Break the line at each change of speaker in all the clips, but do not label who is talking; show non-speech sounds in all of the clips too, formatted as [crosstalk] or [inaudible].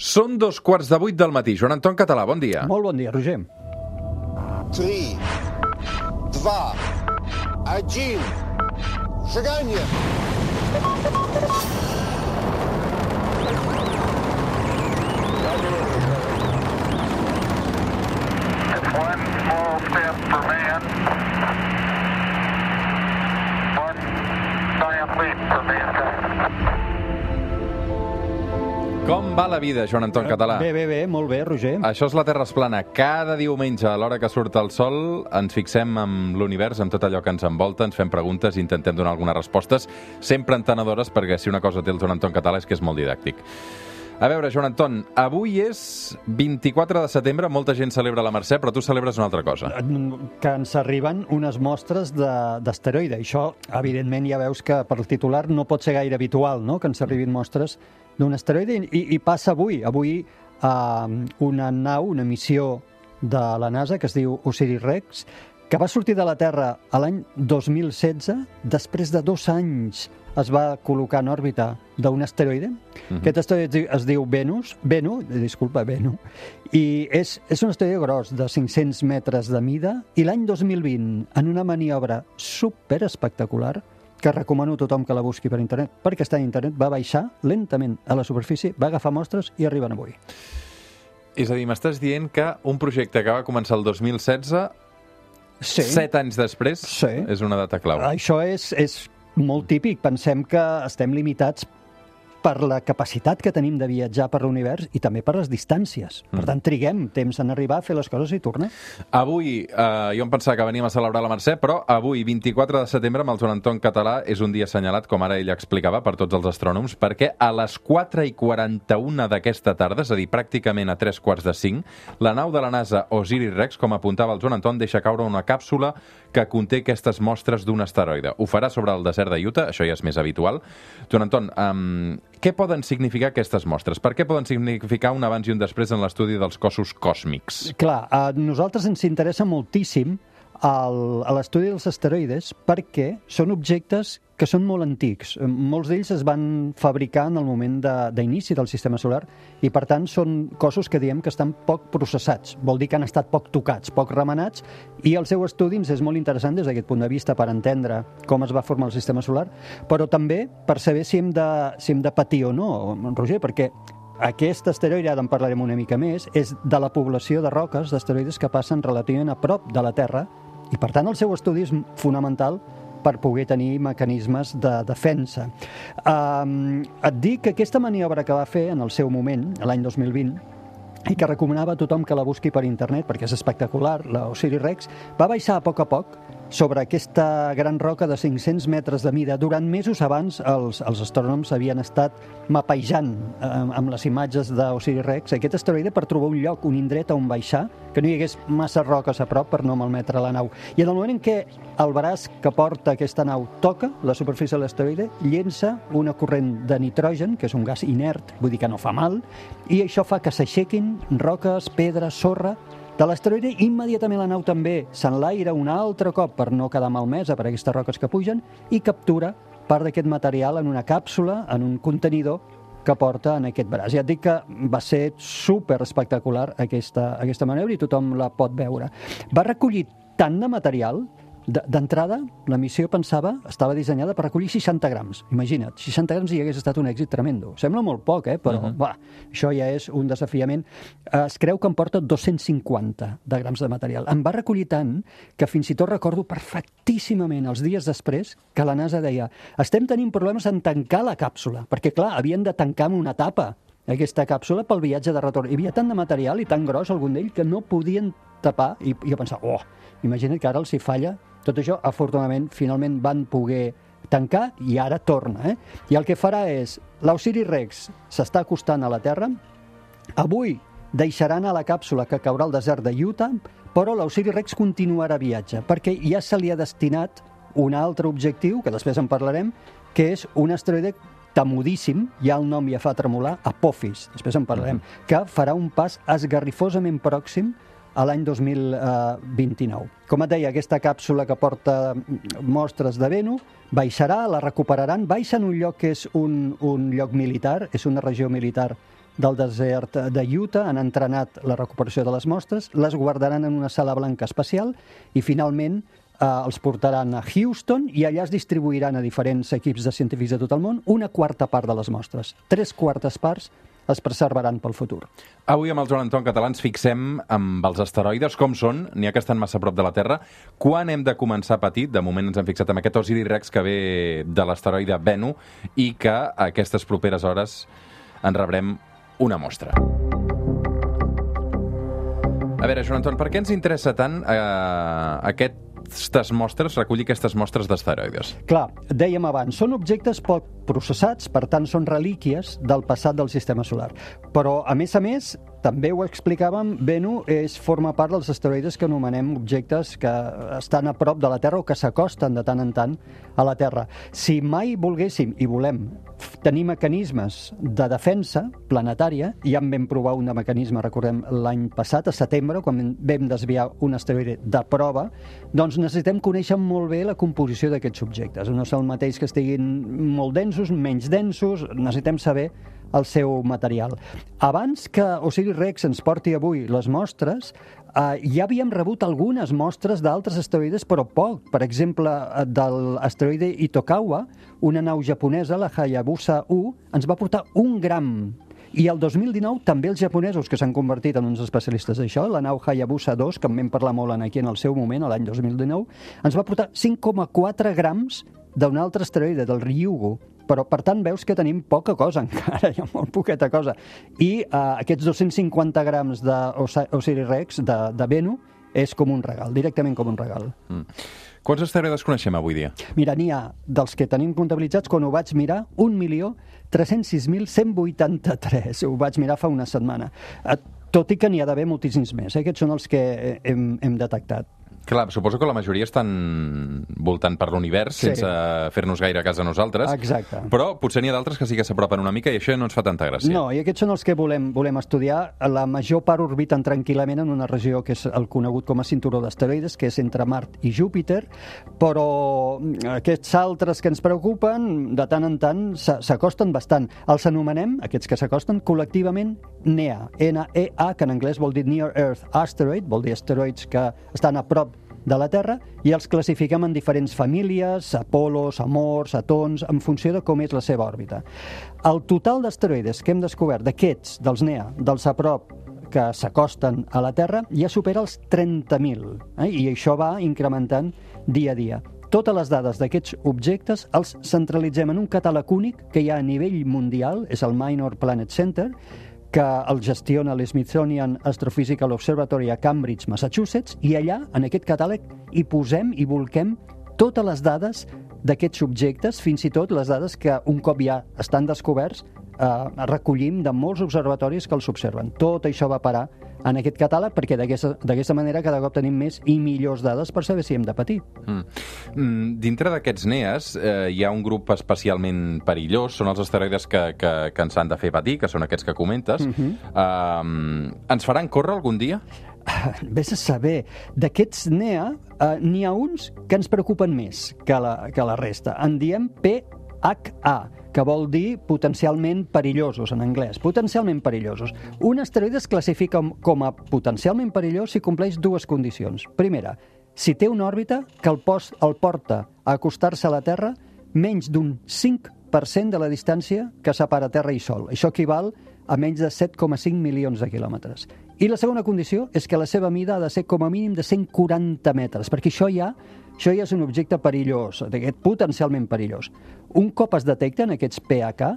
Són dos quarts de vuit del matí. Joan Anton Català, bon dia.
Molt bon dia, Roger.
3, 2, 1,
seganya! One small step for man,
Com va la vida, Joan Anton Català?
Bé, bé, bé, molt bé, Roger.
Això és la Terra es plana. Cada diumenge, a l'hora que surt el sol, ens fixem en l'univers, en tot allò que ens envolta, ens fem preguntes i intentem donar algunes respostes, sempre entenedores, perquè si una cosa té el Joan Anton Català és que és molt didàctic. A veure, Joan Anton, avui és 24 de setembre, molta gent celebra la Mercè, però tu celebres una altra cosa.
Que ens arriben unes mostres de- d'asteroide. Això, evidentment, ja veus que per el titular no pot ser gaire habitual, no?, que ens arribin mostres d'un asteroide i, i passa avui. Avui eh, una nau, una missió de la NASA que es diu Osiris-Rex, que va sortir de la Terra a l'any 2016, després de dos anys es va col·locar en òrbita d'un asteroide. Mm -hmm. Aquest asteroide es diu, es diu Venus, Venu, disculpa, Venu, i és, és un asteroide gros de 500 metres de mida, i l'any 2020, en una maniobra super espectacular, que recomano a tothom que la busqui per internet, perquè està a internet, va baixar lentament a la superfície, va agafar mostres i arriben avui.
És a dir, m'estàs dient que un projecte que va començar el 2016,
Sí.
set anys després,
Sí.
és una data clau.
Això és, és molt típic. Pensem que estem limitats per la capacitat que tenim de viatjar per l'univers i també per les distàncies. Per tant, triguem temps en arribar a fer les coses i tornar.
Avui, eh, jo em pensava que veníem a celebrar la Mercè, però avui, 24 de setembre, amb el Joan Anton Català, és un dia assenyalat, com ara ell explicava, per tots els astrònoms, perquè a les 4 i 41 d'aquesta tarda, és a dir, pràcticament a 3 quarts de 5, la nau de la NASA Osiris-Rex, com apuntava el Joan Anton, deixa caure una càpsula que conté aquestes mostres d'un asteroide. Ho farà sobre el desert de Utah, això ja és més habitual. Joan Anton, um, què poden significar aquestes mostres? Per què poden significar un abans i un després en l'estudi dels cossos còsmics?
Clar, a nosaltres ens interessa moltíssim el, a l'estudi dels asteroides perquè són objectes que són molt antics. Molts d'ells es van fabricar en el moment d'inici de, del sistema solar i, per tant, són cossos que diem que estan poc processats. Vol dir que han estat poc tocats, poc remenats, i el seu estudi ens és molt interessant des d'aquest punt de vista per entendre com es va formar el sistema solar, però també per saber si hem de, si hem de patir o no, Roger, perquè aquest asteroide, ara en parlarem una mica més, és de la població de roques d'asteroides que passen relativament a prop de la Terra i, per tant, el seu estudi és fonamental per poder tenir mecanismes de defensa. Um, et dic que aquesta maniobra que va fer en el seu moment, l'any 2020, i que recomanava a tothom que la busqui per internet perquè és espectacular, la Osiris Rex, va baixar a poc a poc sobre aquesta gran roca de 500 metres de mida. Durant mesos abans els, els astrònoms havien estat mapejant eh, amb les imatges d'Osiris Rex aquest asteroide per trobar un lloc, un indret on baixar, que no hi hagués massa roques a prop per no malmetre la nau. I en el moment en què el braç que porta aquesta nau toca la superfície de l'asteroide, llença una corrent de nitrogen, que és un gas inert, vull dir que no fa mal, i això fa que s'aixequin roques, pedres, sorra, de l'asteroide, immediatament la nau també s'enlaira un altre cop per no quedar malmesa per aquestes roques que pugen i captura part d'aquest material en una càpsula, en un contenidor que porta en aquest braç. Ja et dic que va ser super espectacular aquesta, aquesta maniobra i tothom la pot veure. Va recollir tant de material D'entrada, la missió pensava, estava dissenyada per recollir 60 grams. Imagina't, 60 grams i hagués estat un èxit tremendo. Sembla molt poc, eh? però uh -huh. va, això ja és un desafiament. Es creu que em porta 250 de grams de material. Em va recollir tant que fins i tot recordo perfectíssimament els dies després que la NASA deia estem tenint problemes en tancar la càpsula, perquè clar, havien de tancar amb una tapa aquesta càpsula pel viatge de retorn. Hi havia tant de material i tan gros, algun d'ell, que no podien tapar, i, i jo pensava, oh, imagina't que ara els hi falla tot això, afortunadament, finalment van poder tancar i ara torna. Eh? I el que farà és, l'Osiris Rex s'està acostant a la Terra, avui deixaran a la càpsula que caurà al desert de Utah, però l'Osiris Rex continuarà viatge, perquè ja se li ha destinat un altre objectiu, que després en parlarem, que és un asteroide temudíssim, ja el nom ja fa tremolar, Apophis, després en parlarem, que farà un pas esgarrifosament pròxim a l'any 2029. Com et deia, aquesta càpsula que porta mostres de Venu baixarà, la recuperaran, baixa en un lloc que és un, un lloc militar, és una regió militar del desert de Utah han entrenat la recuperació de les mostres, les guardaran en una sala blanca especial i finalment eh, els portaran a Houston i allà es distribuiran a diferents equips de científics de tot el món una quarta part de les mostres. Tres quartes parts es preservaran pel futur.
Avui amb el Joan Anton Català ens fixem amb els asteroides, com són, n'hi ha que estan massa a prop de la Terra, quan hem de començar a patir, de moment ens hem fixat amb aquest Osiris Rex que ve de l'asteroide Bennu i que a aquestes properes hores en rebrem una mostra. A veure, Joan Anton, per què ens interessa tant eh, aquestes mostres, recollir aquestes mostres d'asteroides?
Clar, dèiem abans, són objectes poc processats, per tant són relíquies del passat del sistema solar. Però, a més a més, també ho explicàvem, Bennu és, forma part dels asteroides que anomenem objectes que estan a prop de la Terra o que s'acosten de tant en tant a la Terra. Si mai volguéssim i volem tenir mecanismes de defensa planetària, ja en vam provar un mecanisme, recordem, l'any passat, a setembre, quan vam desviar un asteroide de prova, doncs necessitem conèixer molt bé la composició d'aquests objectes. No és el mateix que estiguin molt densos, menys densos, necessitem saber el seu material. Abans que Osiris Rex ens porti avui les mostres, eh, ja havíem rebut algunes mostres d'altres asteroides, però poc. Per exemple, eh, de l'asteroide Itokawa, una nau japonesa, la Hayabusa 1, ens va portar un gram i el 2019 també els japonesos, que s'han convertit en uns especialistes d'això, la nau Hayabusa 2, que en vam parlar molt aquí en el seu moment, l'any 2019, ens va portar 5,4 grams d'un altre asteroide, del Ryugu. Però, per tant, veus que tenim poca cosa [laughs] encara, hi ha molt poqueta cosa. I eh, aquests 250 grams d'Osiris Rex, de, de Bennu, és com un regal, directament com un regal.
Mm. Quants asteroides coneixem avui dia?
Mira, n'hi ha dels que tenim comptabilitzats, quan ho vaig mirar, 1.306.183. Ho vaig mirar fa una setmana. Eh, Tot i que n'hi ha d'haver moltíssims més. Eh? Aquests són els que hem, hem detectat.
Clar, suposo que la majoria estan voltant per l'univers
Sí.
sense fer-nos gaire cas a nosaltres.
Exacte.
Però potser n'hi ha d'altres que sí que s'apropen una mica i això no ens fa tanta gràcia.
No, i aquests són els que volem, volem estudiar. La major part orbiten tranquil·lament en una regió que és el conegut com a cinturó d'asteroides, que és entre Mart i Júpiter, però aquests altres que ens preocupen, de tant en tant, s'a- s'acosten bastant. Els anomenem, aquests que s'acosten, col·lectivament NEA, N-E-A, que en anglès vol dir Near Earth Asteroid, vol dir asteroids que estan a prop de la Terra i els classifiquem en diferents famílies, Apolos, Amors, Atons, en funció de com és la seva òrbita. El total d'asteroides que hem descobert d'aquests, dels NEA, dels a prop, que s'acosten a la Terra, ja supera els 30.000, eh? i això va incrementant dia a dia. Totes les dades d'aquests objectes els centralitzem en un catàleg únic que hi ha a nivell mundial, és el Minor Planet Center, que el gestiona l'Smithsonian Astrophysical Observatory a Cambridge, Massachusetts, i allà, en aquest catàleg, hi posem i volquem totes les dades d'aquests objectes, fins i tot les dades que un cop ja estan descoberts, eh, recollim de molts observatoris que els observen. Tot això va parar en aquest catàleg perquè d'aquesta manera cada cop tenim més i millors dades per saber si hem de patir.
Mm. Mm, dintre d'aquests NEAs eh, hi ha un grup especialment perillós, són els asteroides que, que, que ens han de fer patir, que són aquests que comentes. Mm -hmm. ens faran córrer algun dia? [laughs]
Vés a saber, d'aquests NEA eh, n'hi ha uns que ens preocupen més que la, que la resta. En diem PHA, que vol dir potencialment perillosos en anglès, potencialment perillosos. Un asteroide es classifica com, a potencialment perillós si compleix dues condicions. Primera, si té una òrbita que el, post, el porta a acostar-se a la Terra menys d'un 5% de la distància que separa Terra i Sol. Això equival a menys de 7,5 milions de quilòmetres. I la segona condició és que la seva mida ha de ser com a mínim de 140 metres, perquè això ja, això ja és un objecte perillós, d'aquest potencialment perillós. Un cop es detecten aquests PH,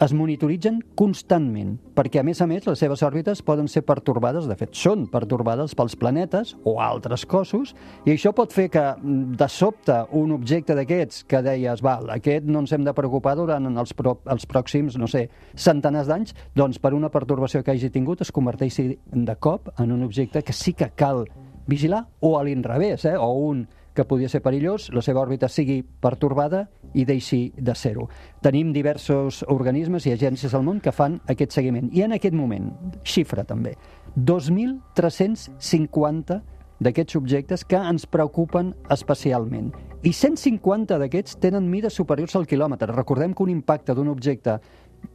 es monitoritzen constantment, perquè a més a més les seves òrbites poden ser pertorbades, de fet són pertorbades pels planetes o altres cossos, i això pot fer que mm, de sobte un objecte d'aquests que deies, val, aquest no ens hem de preocupar durant els, pro, els pròxims, no sé, centenars d'anys, doncs per una pertorbació que hagi tingut es converteixi de cop en un objecte que sí que cal vigilar, o a l'inrevés, eh? o un que podria ser perillós, la seva òrbita sigui pertorbada i deixi de ser-ho. Tenim diversos organismes i agències al món que fan aquest seguiment. I en aquest moment, xifra també, 2.350 d'aquests objectes que ens preocupen especialment. I 150 d'aquests tenen mides superiors al quilòmetre. Recordem que un impacte d'un objecte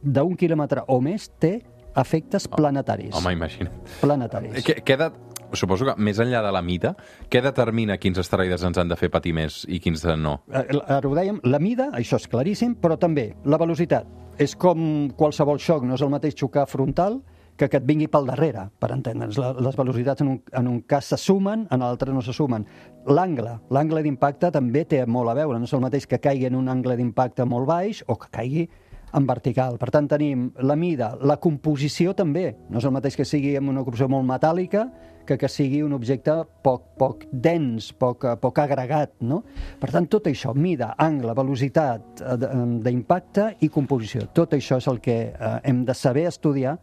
d'un quilòmetre o més té efectes planetaris.
Home, imagina't.
Planetaris.
De... Suposo que més enllà de la mida, què determina quins asteroides ens han de fer patir més i quins no?
Eh, Ara ho dèiem, la mida, això és claríssim, però també la velocitat. És com qualsevol xoc, no és el mateix xocar frontal que que et vingui pel darrere, per entendre'ns. Les velocitats en un, en un cas se sumen, en l'altre no se sumen. L'angle, l'angle d'impacte també té molt a veure, no és el mateix que caigui en un angle d'impacte molt baix o que caigui en vertical. Per tant, tenim la mida, la composició també. No és el mateix que sigui amb una composició molt metàl·lica que que sigui un objecte poc, poc dens, poc, poc agregat, no? Per tant, tot això, mida, angle, velocitat eh, eh, d'impacte i composició, tot això és el que eh, hem de saber estudiar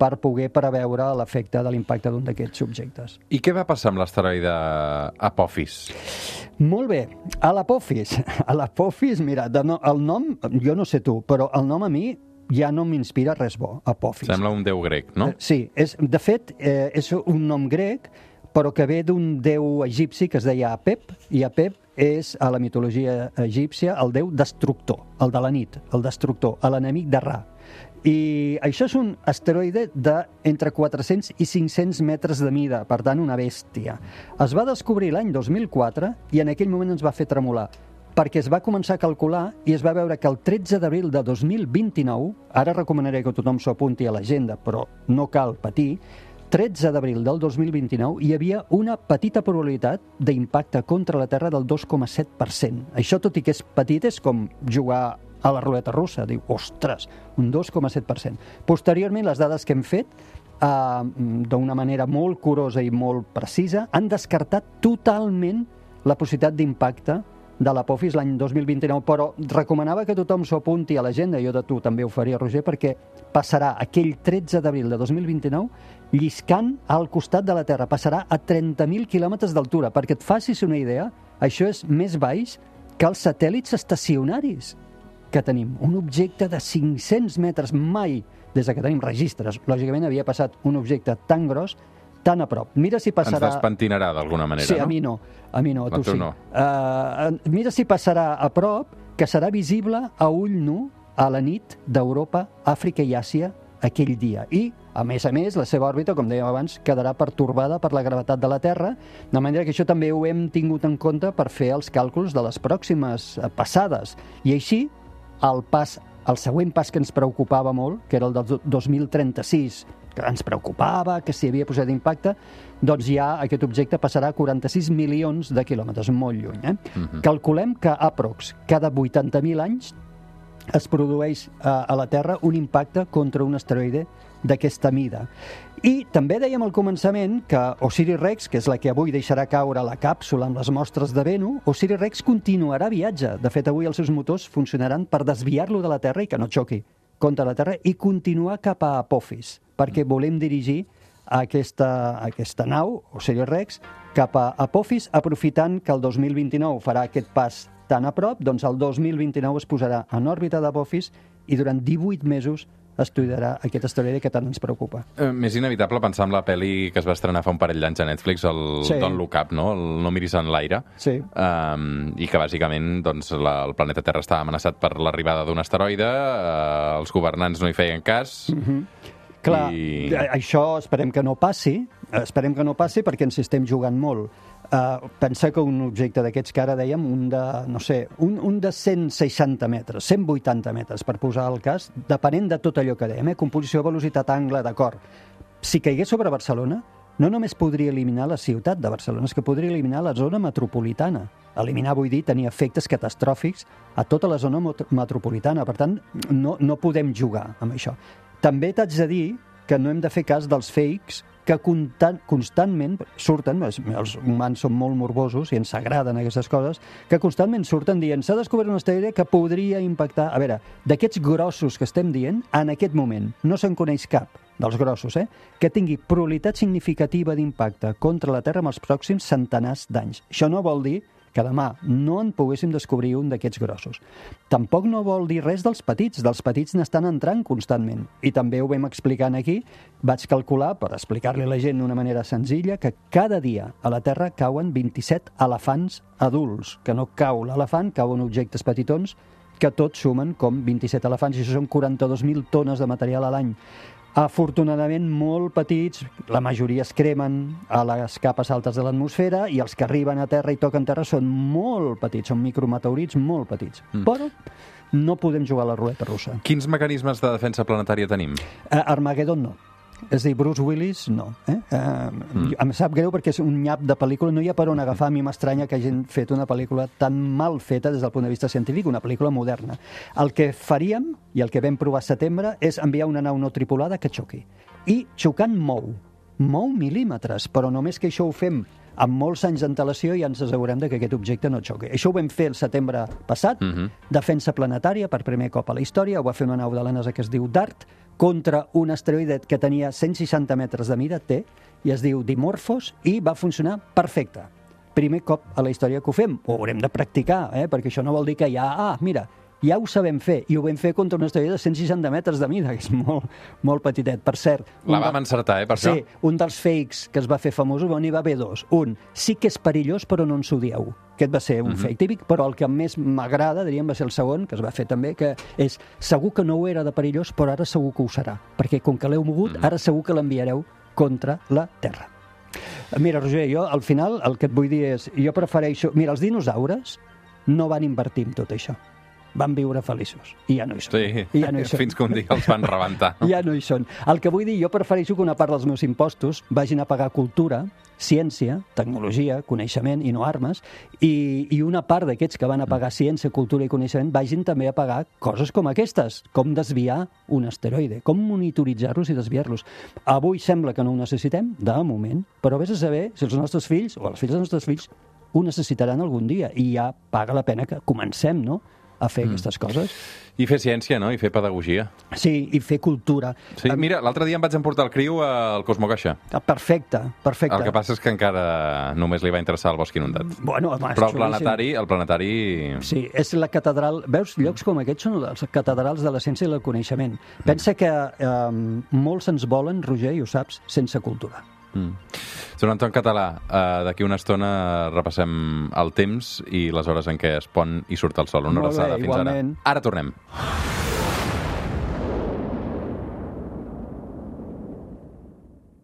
per poder preveure l'efecte de l'impacte d'un d'aquests objectes.
I què va passar amb l'asteroide Apophis?
Molt bé, a l'Apophis. A l'Apophis, mira, de no, el nom, jo no sé tu, però el nom a mi ja no m'inspira res bo, Apophis.
Sembla un déu grec, no?
Eh, Sí, és, de fet, eh, és un nom grec, però que ve d'un déu egipci que es deia Apep, i Apep és, a la mitologia egípcia, el déu destructor, el de la nit, el destructor, l'enemic de Ra. I això és un asteroide de entre 400 i 500 metres de mida, per tant, una bèstia. Es va descobrir l'any 2004 i en aquell moment ens va fer tremolar perquè es va començar a calcular i es va veure que el 13 d'abril de 2029, ara recomanaré que tothom s'ho apunti a l'agenda, però no cal patir, 13 d'abril del 2029 hi havia una petita probabilitat d'impacte contra la Terra del 2,7%. Això, tot i que és petit, és com jugar a la ruleta russa. Diu, ostres, un 2,7%. Posteriorment, les dades que hem fet, eh, d'una manera molt curosa i molt precisa, han descartat totalment la possibilitat d'impacte de l'Apofis l'any 2029, però recomanava que tothom s'ho apunti a l'agenda, jo de tu també ho faria, Roger, perquè passarà aquell 13 d'abril de 2029 lliscant al costat de la Terra, passarà a 30.000 quilòmetres d'altura. Perquè et facis una idea, això és més baix que els satèl·lits estacionaris que tenim. Un objecte de 500 metres mai, des de que tenim registres, lògicament havia passat un objecte tan gros, tan a prop. Mira si
Ens
passarà...
despentinarà d'alguna manera,
Sí,
no?
a mi no. A mi no, a
A
tu,
tu
sí.
no.
Uh, mira si passarà a prop, que serà visible a ull nu a la nit d'Europa, Àfrica i Àsia aquell dia. I, a més a més, la seva òrbita, com dèiem abans, quedarà pertorbada per la gravetat de la Terra, de manera que això també ho hem tingut en compte per fer els càlculs de les pròximes eh, passades. I així, el pas el següent pas que ens preocupava molt, que era el del do- 2036, que ens preocupava, que s'hi havia posat d'impacte, doncs ja aquest objecte passarà a 46 milions de quilòmetres, molt lluny. Eh?
Mhm.
Calculem que aprox cada 80.000 anys es produeix eh, a la Terra un impacte contra un asteroide d'aquesta mida. I també dèiem al començament que Osiris-Rex, que és la que avui deixarà caure la càpsula amb les mostres de Venu, Osiris-Rex continuarà viatge. De fet, avui els seus motors funcionaran per desviar-lo de la Terra i que no xoqui contra la Terra i continuar cap a Apophis, perquè volem dirigir aquesta, aquesta nau, Osiris-Rex, cap a Apophis, aprofitant que el 2029 farà aquest pas tan a prop, doncs el 2029 es posarà en òrbita d'Apophis i durant 18 mesos estudiarà aquest asteroide que tant ens preocupa.
Eh, més inevitable pensar en la pel·li que es va estrenar fa un parell d'anys a Netflix, el
Sí.
Don't Look Up, no? el No miris en l'aire,
Sí.
um, i que bàsicament doncs, la, el planeta Terra estava amenaçat per l'arribada d'un asteroide, uh, els governants no hi feien cas,
Clar,
I-
això esperem que no passi, eh, esperem que no passi perquè ens estem jugant molt. Uh, pensa que un objecte d'aquests que ara dèiem, un de, no sé, un, un de 160 metres, 180 metres, per posar el cas, depenent de tot allò que dèiem, eh? composició, velocitat, angle, d'acord. Si caigués sobre Barcelona, no només podria eliminar la ciutat de Barcelona, és que podria eliminar la zona metropolitana. Eliminar, vull dir, tenir efectes catastròfics a tota la zona metropolitana. Per tant, no, no podem jugar amb això. També t'haig de dir que no hem de fer cas dels fakes que constant, constantment surten, els, els humans són molt morbosos i ens agraden aquestes coses, que constantment surten dient s'ha descobert una asteroide que podria impactar... A veure, d'aquests grossos que estem dient, en aquest moment no se'n coneix cap dels grossos, eh, que tingui probabilitat significativa d'impacte contra la Terra en els pròxims centenars d'anys. Això no vol dir que demà no en poguéssim descobrir un d'aquests grossos. Tampoc no vol dir res dels petits, dels petits n'estan entrant constantment. I també ho vam explicant aquí, vaig calcular, per explicar-li a la gent d'una manera senzilla, que cada dia a la Terra cauen 27 elefants adults, que no cau l'elefant, cauen objectes petitons, que tots sumen com 27 elefants, i això són 42.000 tones de material a l'any. Afortunadament molt petits, la majoria es cremen a les capes altes de l'atmosfera i els que arriben a terra i toquen terra són molt petits, són micrometeorits molt petits. Mm. Però no podem jugar a la ruleta russa.
Quins mecanismes de defensa planetària tenim?
Uh, Armageddon no. És a dir, Bruce Willis, no. Eh? Uh, mm. Em sap greu perquè és un nyap de pel·lícula, no hi ha per on agafar. A mi m'estranya que hagin fet una pel·lícula tan mal feta des del punt de vista científic, una pel·lícula moderna. El que faríem, i el que vam provar a setembre, és enviar una nau no tripulada que xoqui. I xocant mou. Mou mil·límetres, però només que això ho fem amb molts anys d'antelació i ens assegurem de que aquest objecte no xoqui. Això ho vam fer el setembre passat,
Mhm.
defensa planetària per primer cop a la història, ho va fer una nau de la NASA que es diu DART, contra un asteroide que tenia 160 metres de mida, té, i es diu Dimorphos, i va funcionar perfecte. Primer cop a la història que ho fem. Ho haurem de practicar, eh? perquè això no vol dir que ja, ah, mira, ja ho sabem fer, i ho vam fer contra un asteroide de 160 metres de mida, que és molt, molt petitet. Per cert...
La vam
de-
encertar, eh, per
Sí,
això.
un dels fakes que es va fer famós, bueno, n'hi va haver dos. Un, sí que és perillós, però no ens ho dieu. Aquest va ser un fake típic, però el que més m'agrada, diríem, va ser el segon, que es va fer també, que és segur que no ho era de perillós, però ara segur que ho serà. Perquè com que l'heu mogut, ara segur que l'enviareu contra la Terra. Mira, Roger, jo al final el que et vull dir és, jo prefereixo... Mira, els dinosaures no van invertir en tot això. Van viure feliços. I ja no hi són.
Sí,
I ja no hi [laughs] són.
fins que un dia els van rebentar. No? [laughs]
Ja no hi són. El que vull dir, jo prefereixo que una part dels meus impostos vagin a pagar cultura, ciència, tecnologia, coneixement i no armes, i, i una part d'aquests que van a pagar ciència, cultura i coneixement vagin també a pagar coses com aquestes, com desviar un asteroide, com monitoritzar-los i desviar-los. Avui sembla que no ho necessitem, de moment, però vés a saber si els nostres fills, o els fills dels nostres fills, ho necessitaran algun dia, i ja paga la pena que comencem, no?, a fer mm. aquestes coses.
I fer ciència, no? I fer pedagogia.
Sí, i fer cultura.
Sí, mira, l'altre dia em vaig emportar el criu al Cosmocaixa.
Ah, Perfecte, perfecte.
El que passa és que encara només li va interessar el bosc inundat.
Bueno, home,
Però el planetari, el planetari...
Sí, és la catedral... Veus, llocs com aquests són les catedrals de la ciència i del coneixement. Pensa que eh, molts ens volen, Roger, i ho saps, sense cultura.
Mm. Joan Anton Català, uh, d'aquí una estona repassem el temps i les hores en què es pon i surt el sol. Una abraçada. Fins
igualment.
ara. Ara tornem.